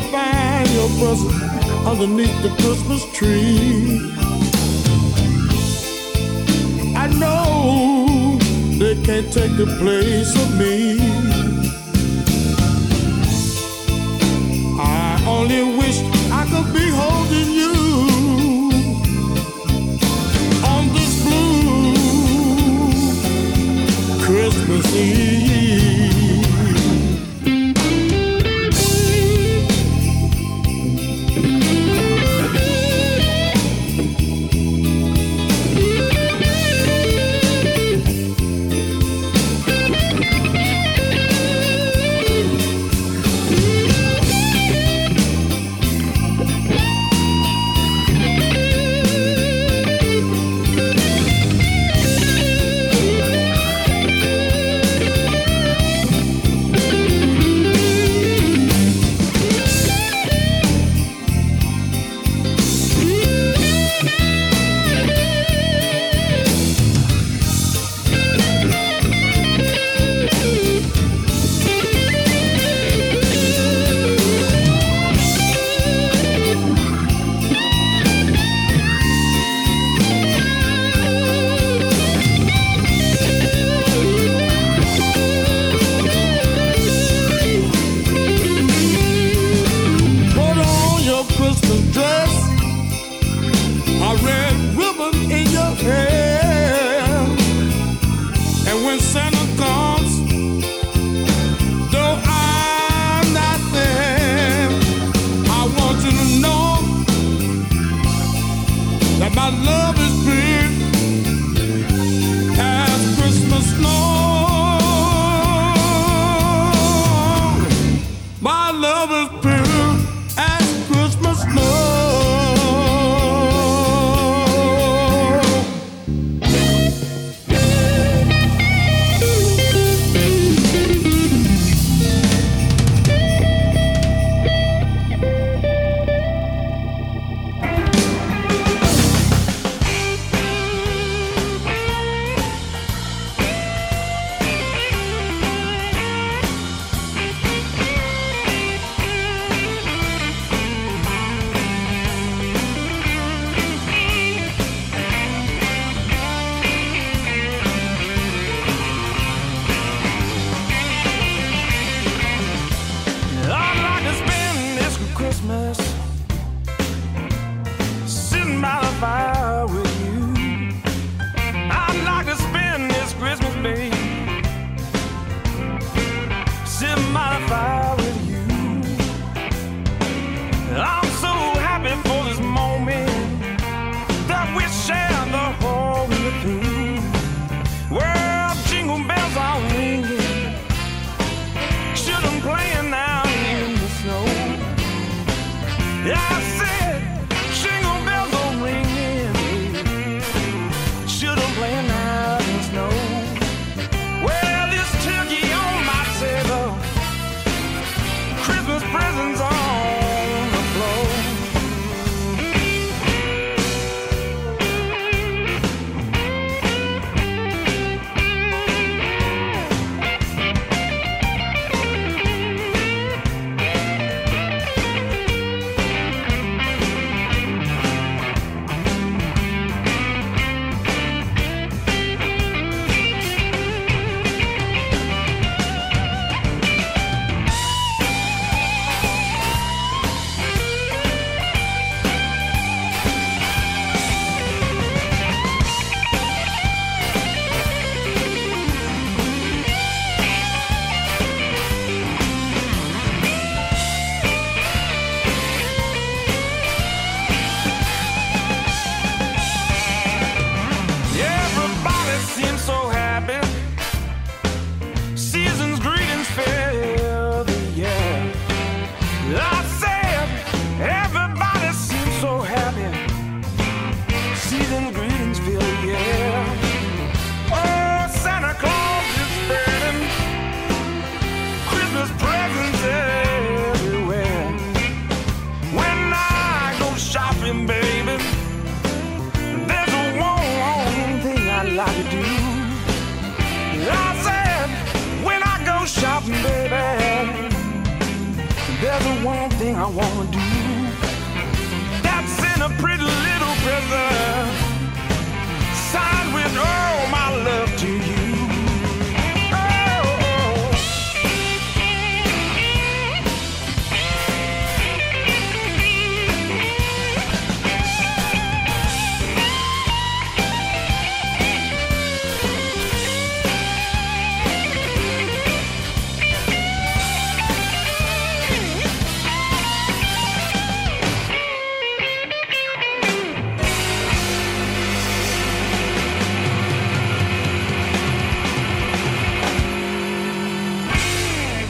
Find your present underneath the Christmas tree. I know they can't take the place of me. I only wish I could be holding you on this blue Christmas Eve.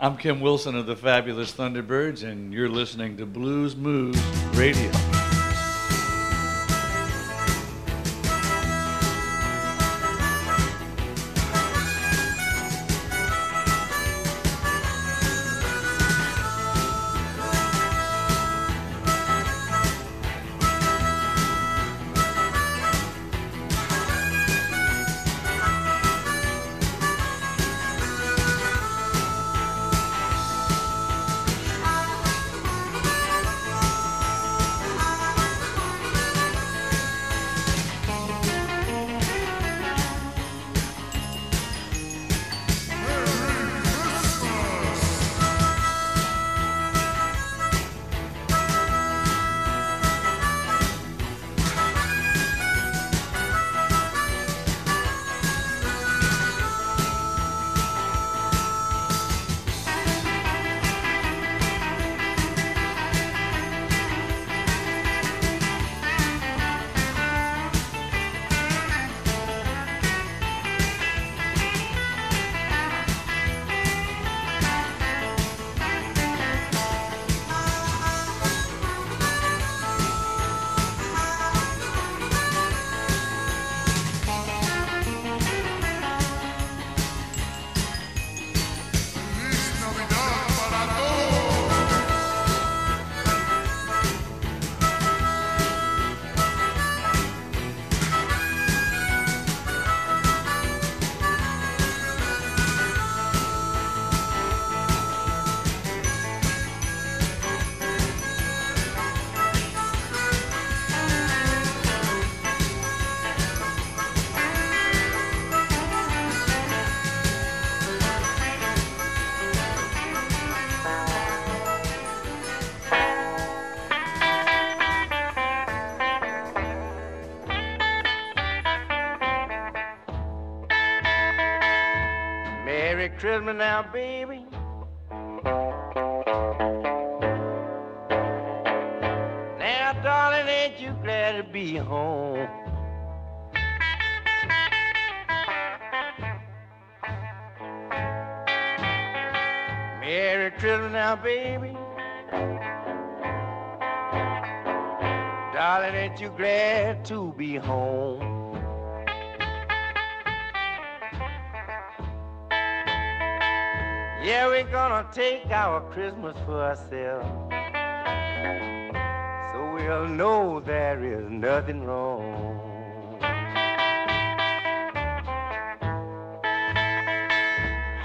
I'm Kim Wilson of the Fabulous Thunderbirds, and you're listening to Blues Moose Radio. Now, baby. Now, darling, ain't you glad to be home? Merry Christmas now, baby. Darling, ain't you glad to be home? Yeah, we're gonna take our Christmas for ourselves. So we'll know there is nothing wrong.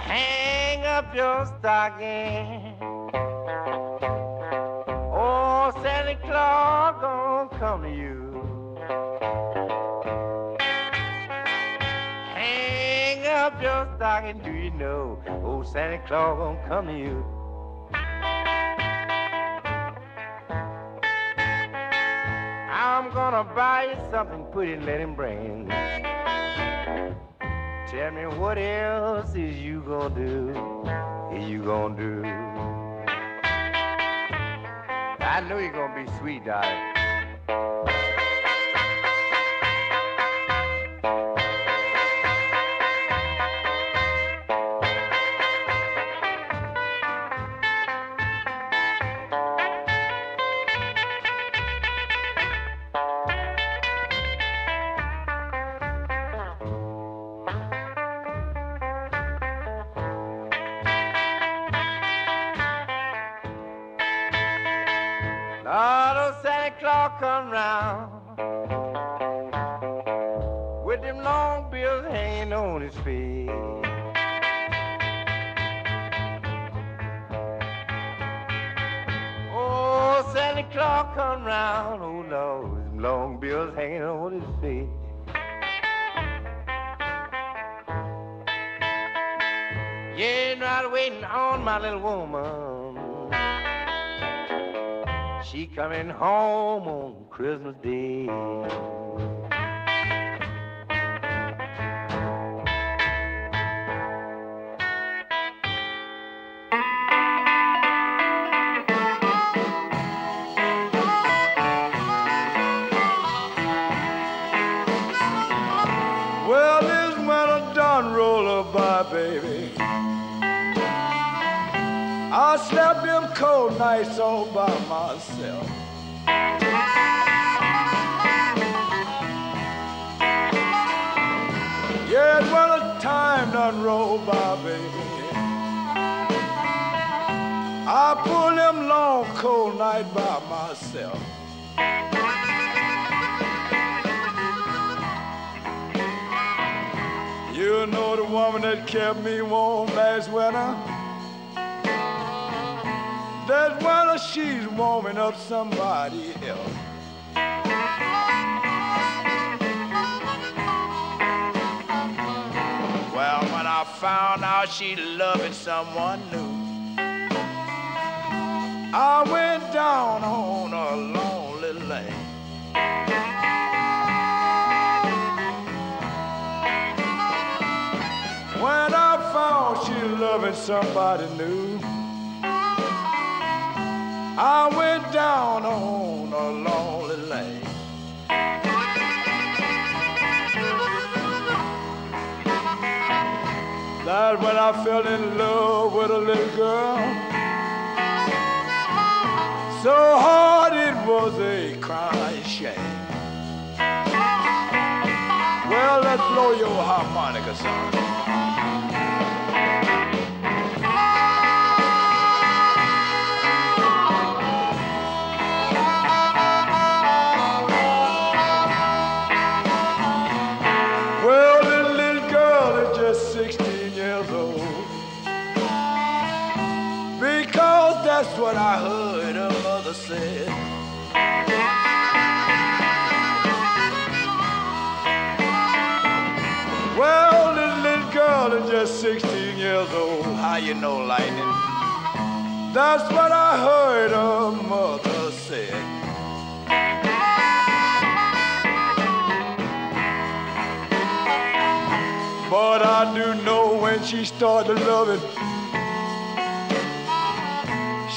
Hang up your stocking. Oh, Santa Claus gonna come to you. Hang up your stocking, Santa Claus gonna come to you. I'm gonna buy you something pretty and let him bring. Tell me what else is you gonna do? Is you gonna do? I know you're gonna be sweet, darling. Santa Claus come round with them long bills hanging on his feet. Oh, Santa Claus come round, oh Lord, them long bills hanging on his feet. You ain't right waiting on my little woman. She coming home on Christmas Day. she's warming up somebody else. Well, when I found out she's loving someone new, I went down on a lonely lane. When I found she loving somebody new. I went down on a lonely lane. That's when I fell in love with a little girl. So hard it was a crying shame. Well, let's blow your harmonica, son. That's what I heard her mother say. But I do know when she started loving,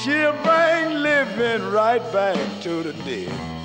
she'll bring living right back to the dead.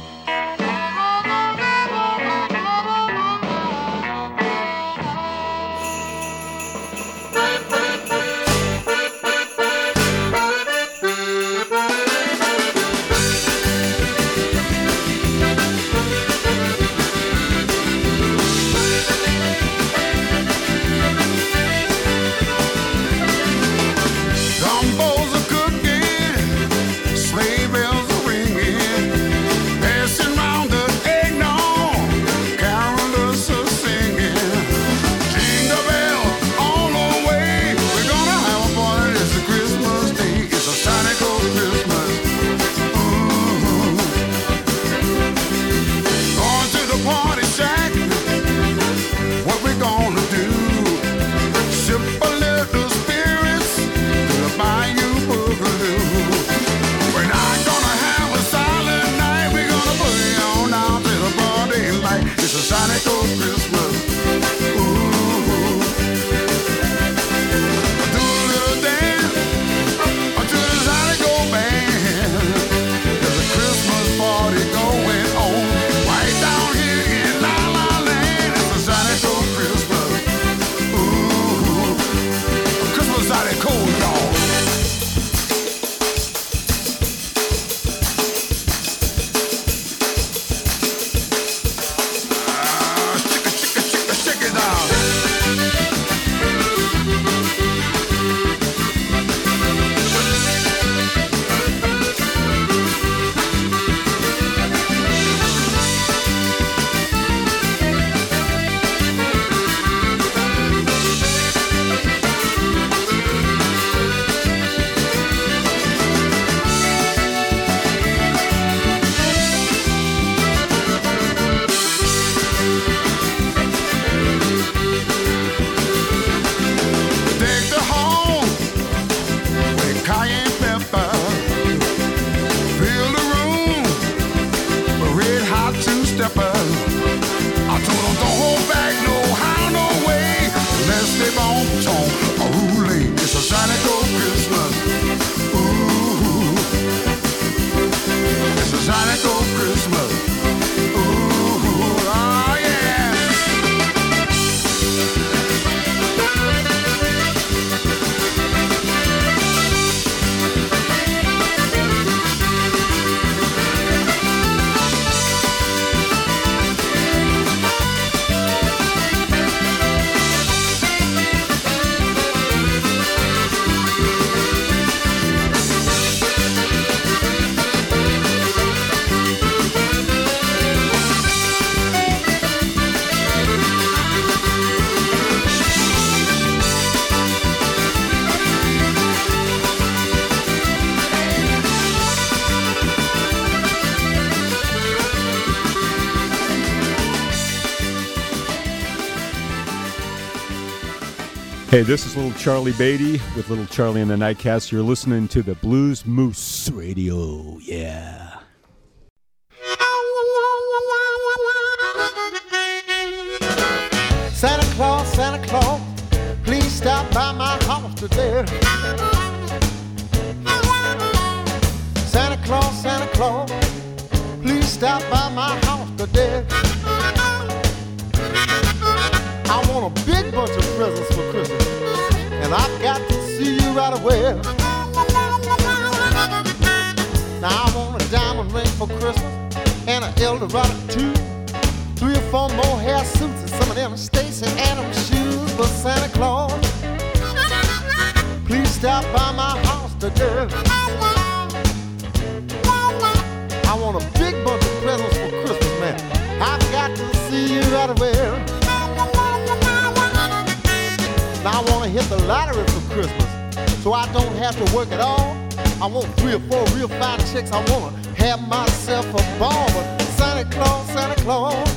This is Little Charlie Baty with Little Charlie and the Nightcats. You're listening to the Blues Moose Radio. Right away. Now I want a diamond ring for Christmas and an Eldorado too. Three or four more hair suits and some of them Stacy Adams shoes for Santa Claus. Please stop by my house today. I want a big bunch of presents for Christmas, man. I've got to see you right away. Now I want to hit the lottery for Christmas, so I don't have to work at all. I want three or four real fine chicks. I want to have myself a ball. But Santa Claus, Santa Claus,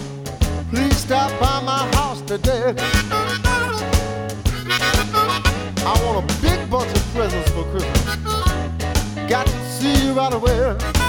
please stop by my house today. I want a big bunch of presents for Christmas. Got to see you right away.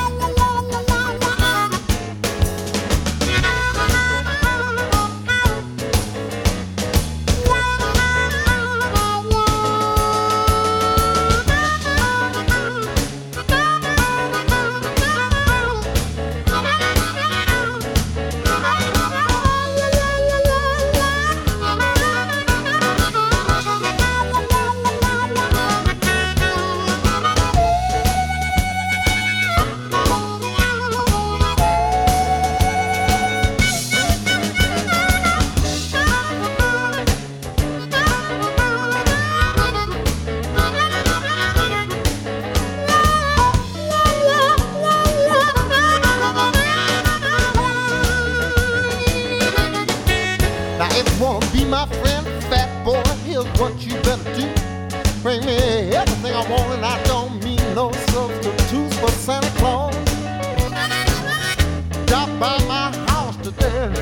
I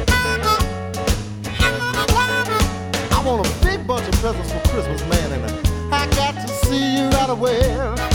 want a big bunch of presents for Christmas, man, and I got to see you right away.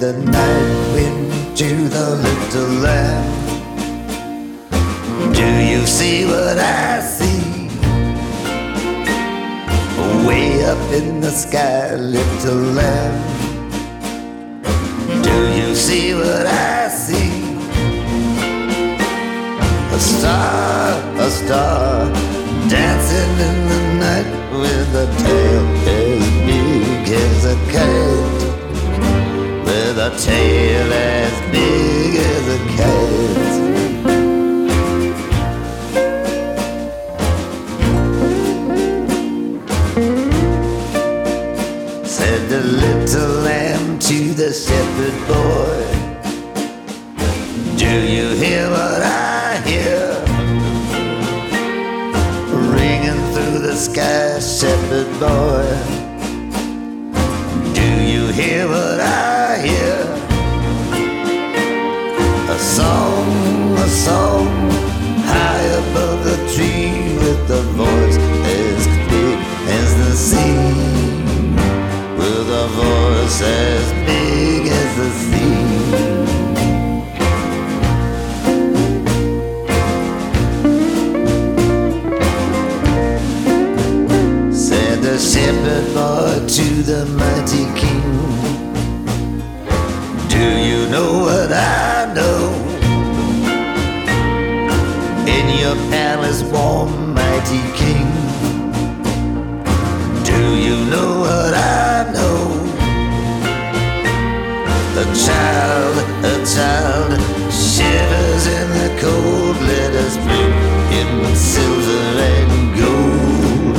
The night wind to the little lamb. Do you see what I see? Way up in the sky, little lamb. Do you see what I see? A star, a star, dancing in the night with a tail as big as a kite a tail as big as a cat. Said the little lamb to the shepherd boy, Do you hear what I hear? Ringing through the sky, shepherd boy. Do you hear what I song, a song, high above the tree with a voice as big as the sea. With a voice as big as the sea. Said the shepherd boy to the mighty your palace, warm, mighty king. Do you know what I know? A child, a child shivers in the cold. Let us bring him silver and gold.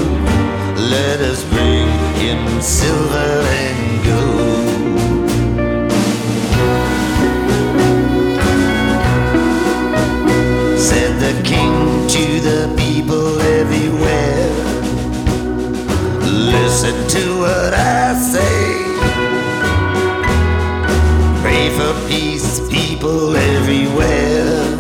Let us bring him silver. listen to what I say. Pray for peace, people everywhere.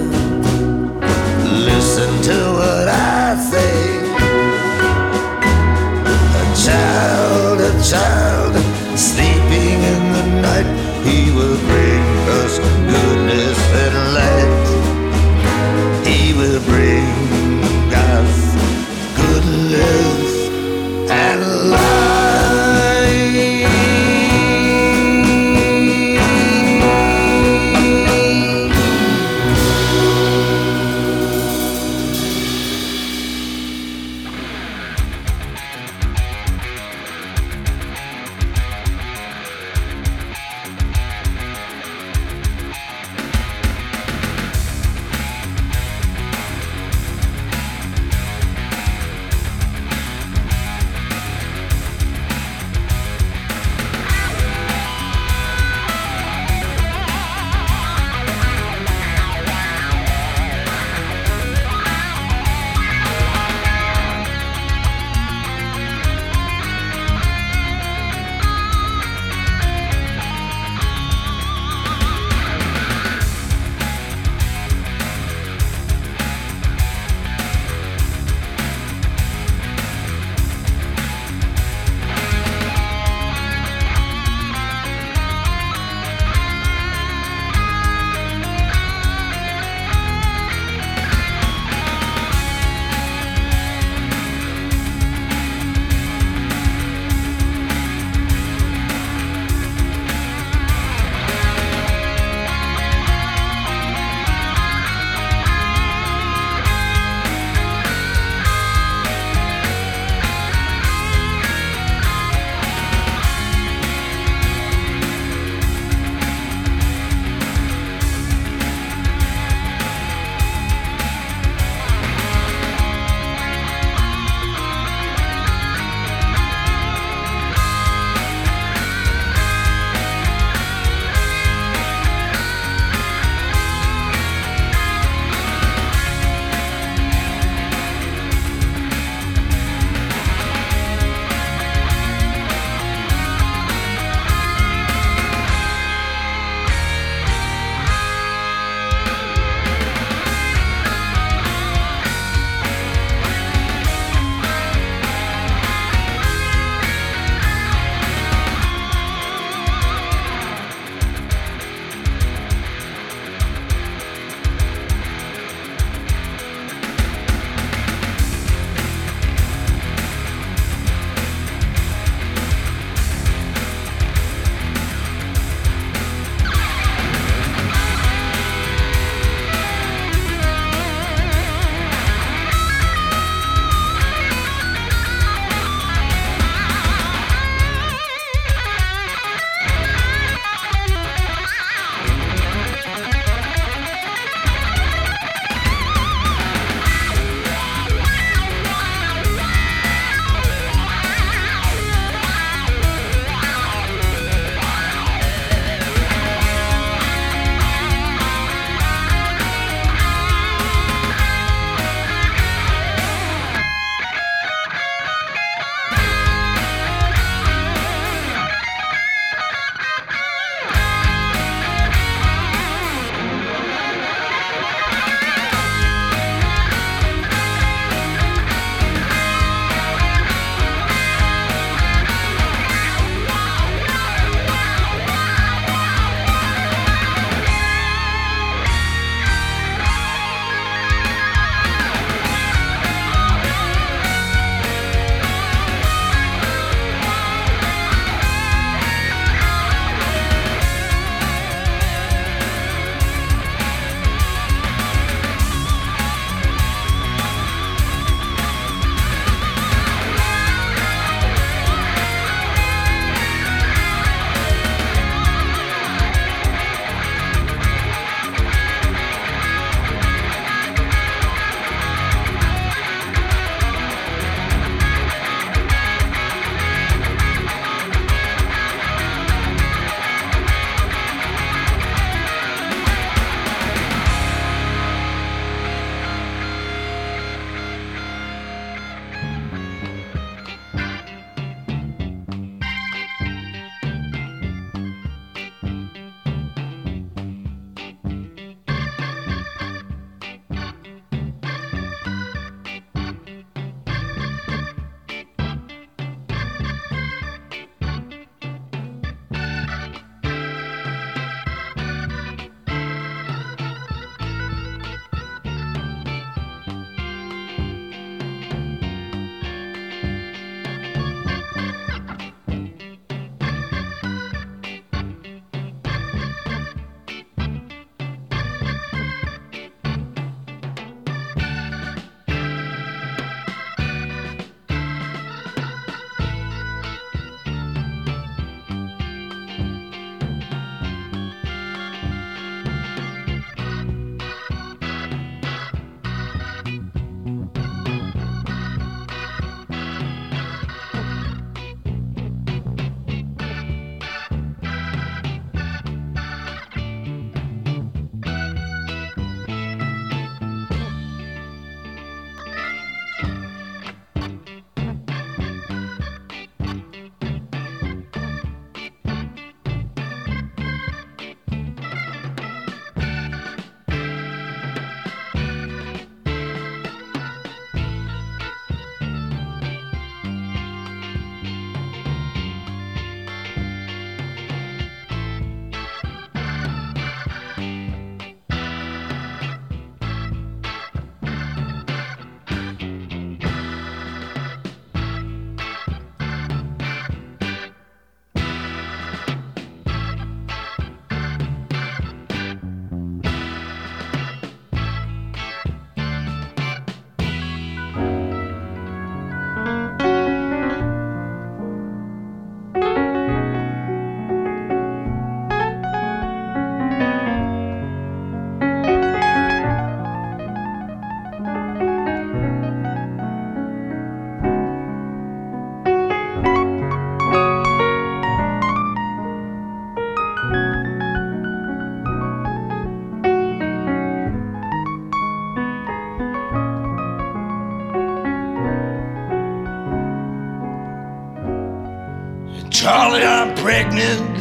Pregnant,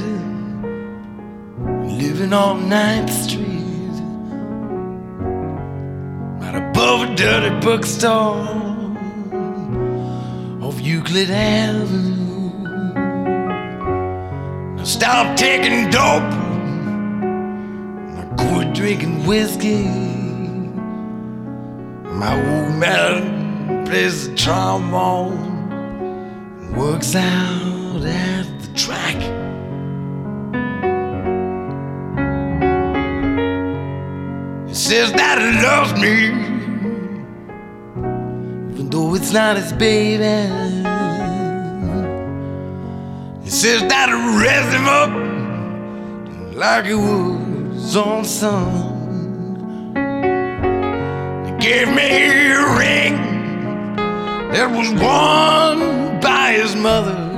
living on 9th Street. Right above a dirty bookstore off Euclid Avenue. I stopped taking dope, I quit drinking whiskey. My old man plays the trombone works out says that he loves me, even though it's not his baby. He says that he raised him up like he was on son. He gave me a ring that was worn by his mother.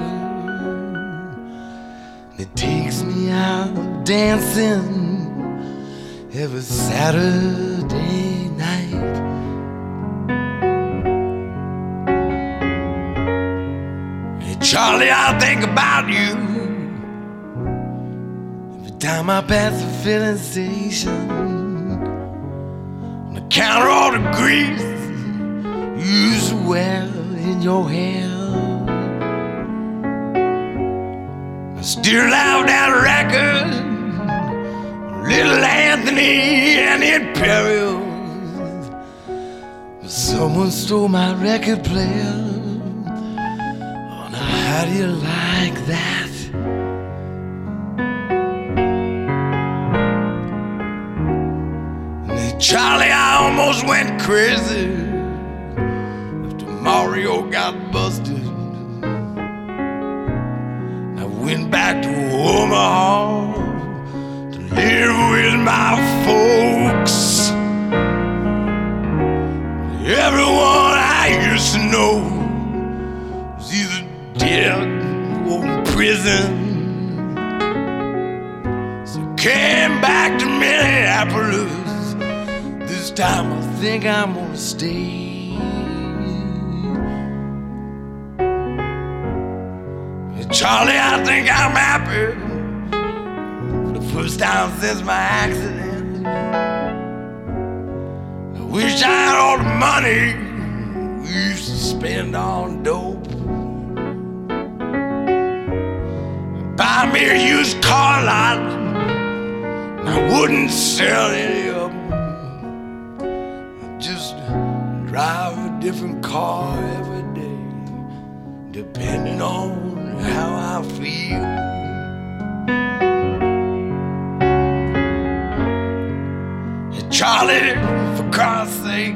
It takes me out dancing every Saturday night. Hey, Charlie, I think about you every time I pass the filling station. On the counter, all the grease used to in your hair. I still have that record, Little Anthony and the Imperials. Someone stole my record player. Oh, now how do you like that? Charlie, I almost went crazy after Mario got busted. I went back to Omaha live with my folks. Everyone I used to know is either dead or in prison. So I came back to Minneapolis. This time I think I'm gonna stay. Charlie, I think I'm happy first time since my accident. I wish I had all the money we used to spend on dope. Buy me a used car lot, and I wouldn't sell any of them. I'd just drive a different car every day, depending on how I feel. Charlie, for God's sake,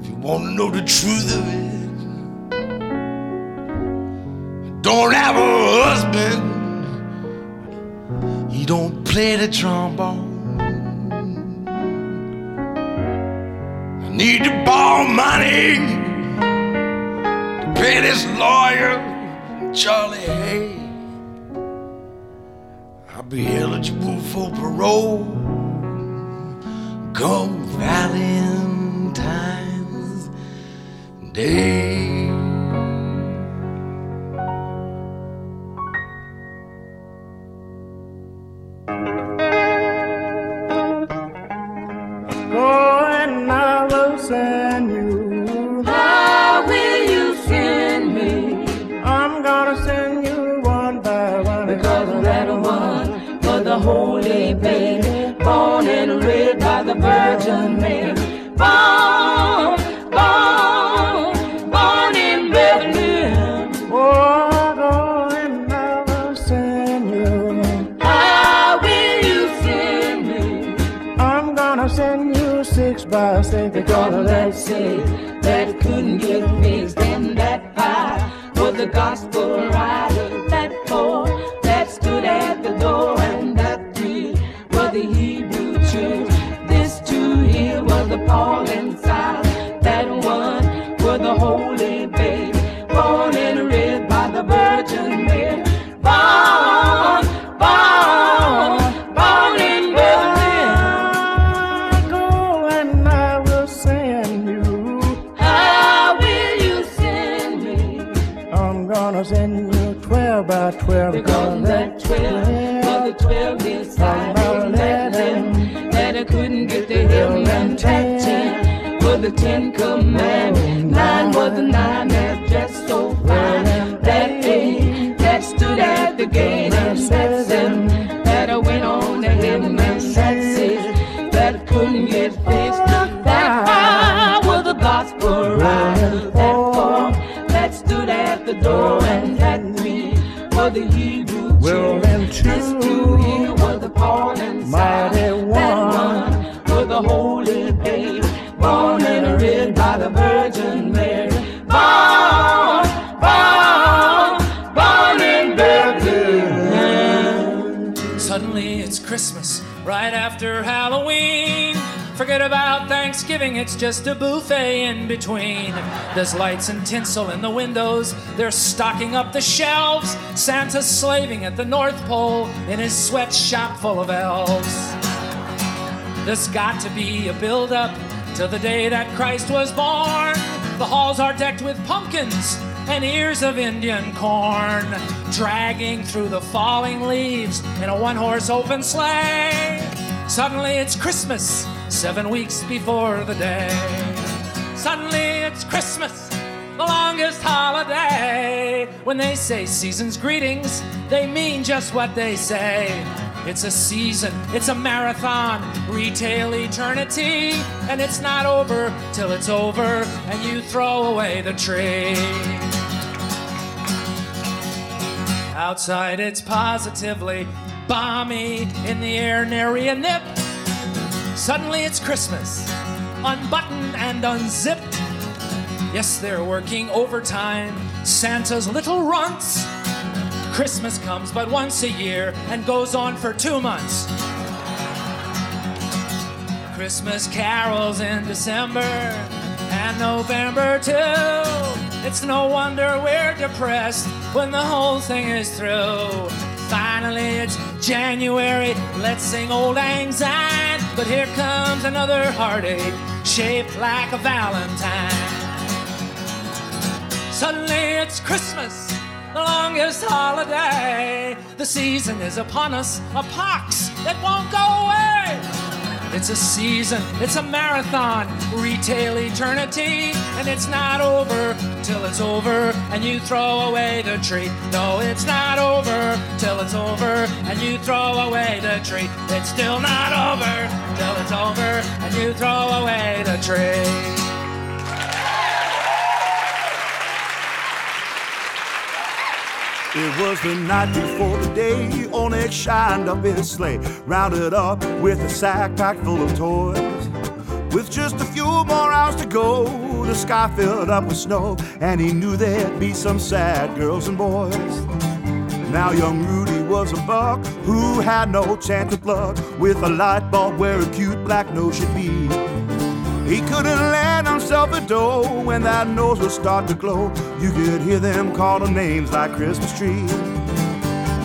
if you want to know the truth of it, don't have a husband. He don't play the trombone. I need to borrow money to pay this lawyer. Charlie, hey, I'll be eligible for parole come Valentine's Day. Because that couldn't get fixed. And that five was the gospel 10 commandments. Nine was the nine that just so fine. That eight that stood at the gate and that seven that I went on to heaven and that six that couldn't get fixed. That five was the gospel right. That four that stood at the door and that three was the Hebrew Well, them This two Thanksgiving, it's just a buffet in between. There's lights and tinsel in the windows, they're stocking up the shelves. Santa's slaving at the North Pole in his sweatshop full of elves. There's got to be a build up to the day that Christ was born. The halls are decked with pumpkins and ears of Indian corn, dragging through the falling leaves in a one horse open sleigh. Suddenly it's Christmas, seven weeks before the day. Suddenly it's Christmas, the longest holiday. When they say season's greetings, they mean just what they say. It's a season, it's a marathon, retail eternity, and it's not over till it's over and you throw away the tree. Outside it's positively balmy, in the air nary a nip. Suddenly it's Christmas, unbuttoned and unzipped. Yes, they're working overtime, Santa's little runts. Christmas comes but once a year and goes on for two months. Christmas carols in December and November too. It's no wonder we're depressed when the whole thing is through. Finally, it's January, let's sing Old Syne. But here comes another heartache shaped like a Valentine. Suddenly, it's Christmas, the longest holiday. The season is upon us, a pox that won't go away. It's a season, it's a marathon, retail eternity, and it's not over till it's over and you throw away the tree. No, it's not over till it's over and you throw away the tree. It's still not over till it's over and you throw away the tree. It was the night before the day Onyx shined up his sleigh, rounded up with a sack packed full of toys. With just a few more hours to go, the sky filled up with snow, and he knew there'd be some sad girls and boys. Now young Rudy was a buck who had no chance of luck with a light bulb where a cute black nose should be. He couldn't land himself a dough when that nose would start to glow. You could hear them calling names like Christmas tree.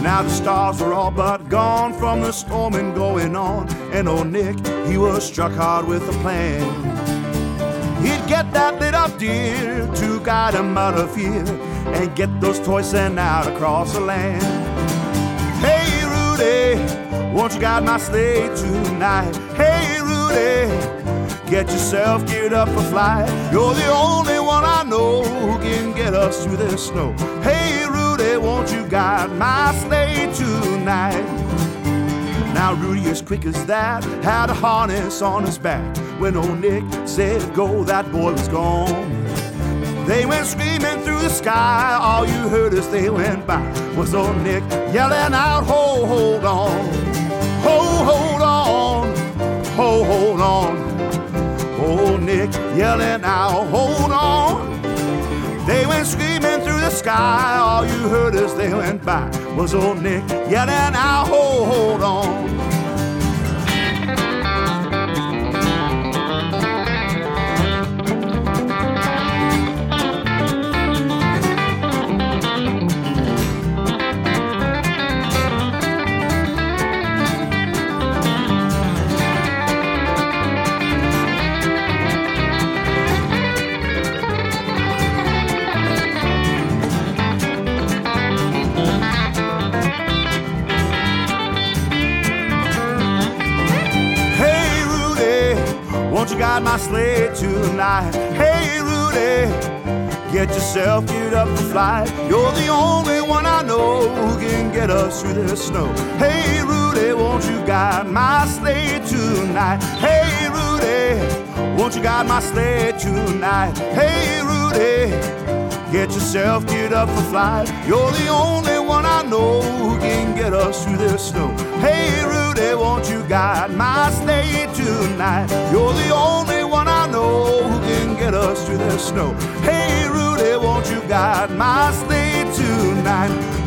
Now the stars were all but gone from the storming going on, and old Nick he was struck hard with a plan. He'd get that lit up deer to guide him out of fear and get those toys sent out across the land. Rudy, won't you guide my sleigh tonight? Hey Rudy. Get yourself geared up for flight. You're the only one I know who can get us through this snow. Hey, Rudy, won't you guide my sleigh tonight? Now, Rudy, as quick as that, had a harness on his back. When old Nick said go, that boy was gone. They went screaming through the sky. All you heard as they went by was old Nick yelling out, Ho, hold on. Ho, hold on. Ho, hold on. Old Nick yelling out, hold on. They went screaming through the sky. All you heard as they went by was old Nick yelling out, hold, hold on. Got my sleigh tonight? Hey, Rudy, get yourself geared up for flight. You're the only one I know who can get us through this snow. Hey, Rudy, won't you guide my sleigh tonight? Hey, Rudy, won't you guide my sleigh tonight? Hey, Rudy, get yourself geared up for flight. You're the only I know who can get us through this snow. Hey, Rudy, won't you guide my sleigh tonight? You're the only one I know who can get us through this snow. Hey, Rudy, won't you guide my sleigh tonight?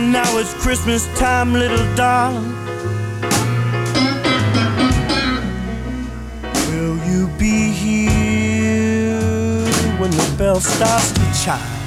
Now it's Christmas time, little darling. Will you be here when the bell starts to chime?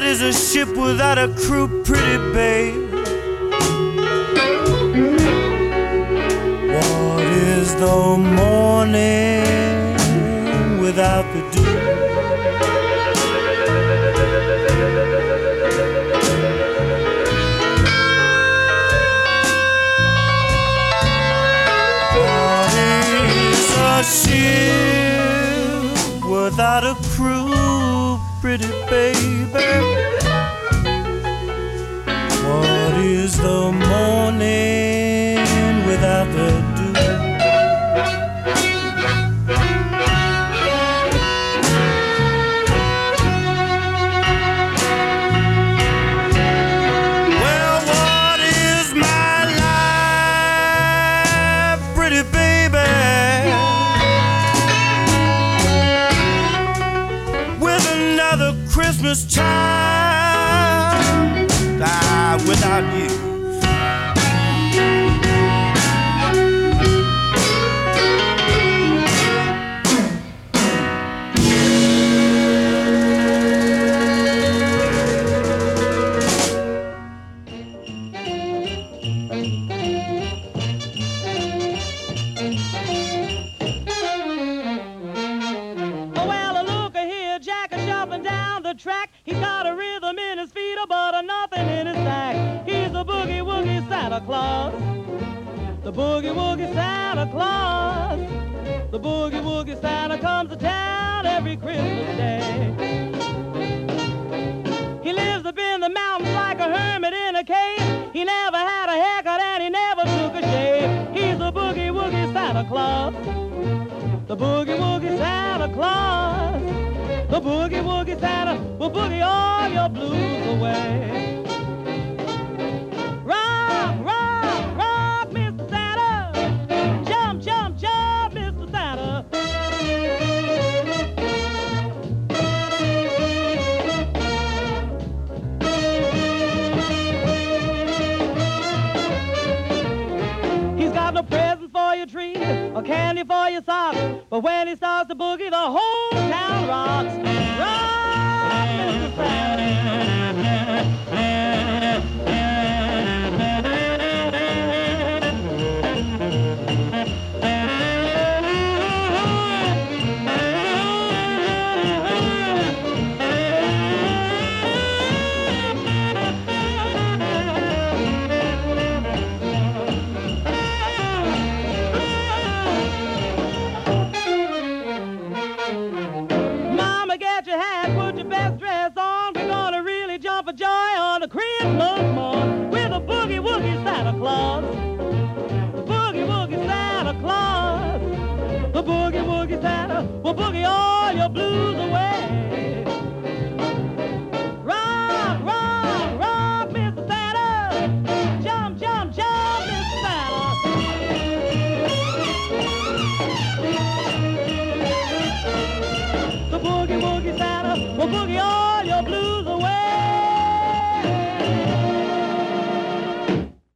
What is a ship without a crew, pretty babe? What is the morning without the dew? What is a ship without a crew, baby? What is the morning without the Christmas time Santa comes to town every Christmas day. He lives up in the mountains like a hermit in a cave. He never had a haircut and he never took a shave. He's the boogie woogie Santa Claus. The boogie woogie Santa Claus. The boogie woogie Santa will boogie all your blues away. Or candy for your socks. But when he starts to boogie, the whole town rocks. Rock, Mr. Mama, Christmas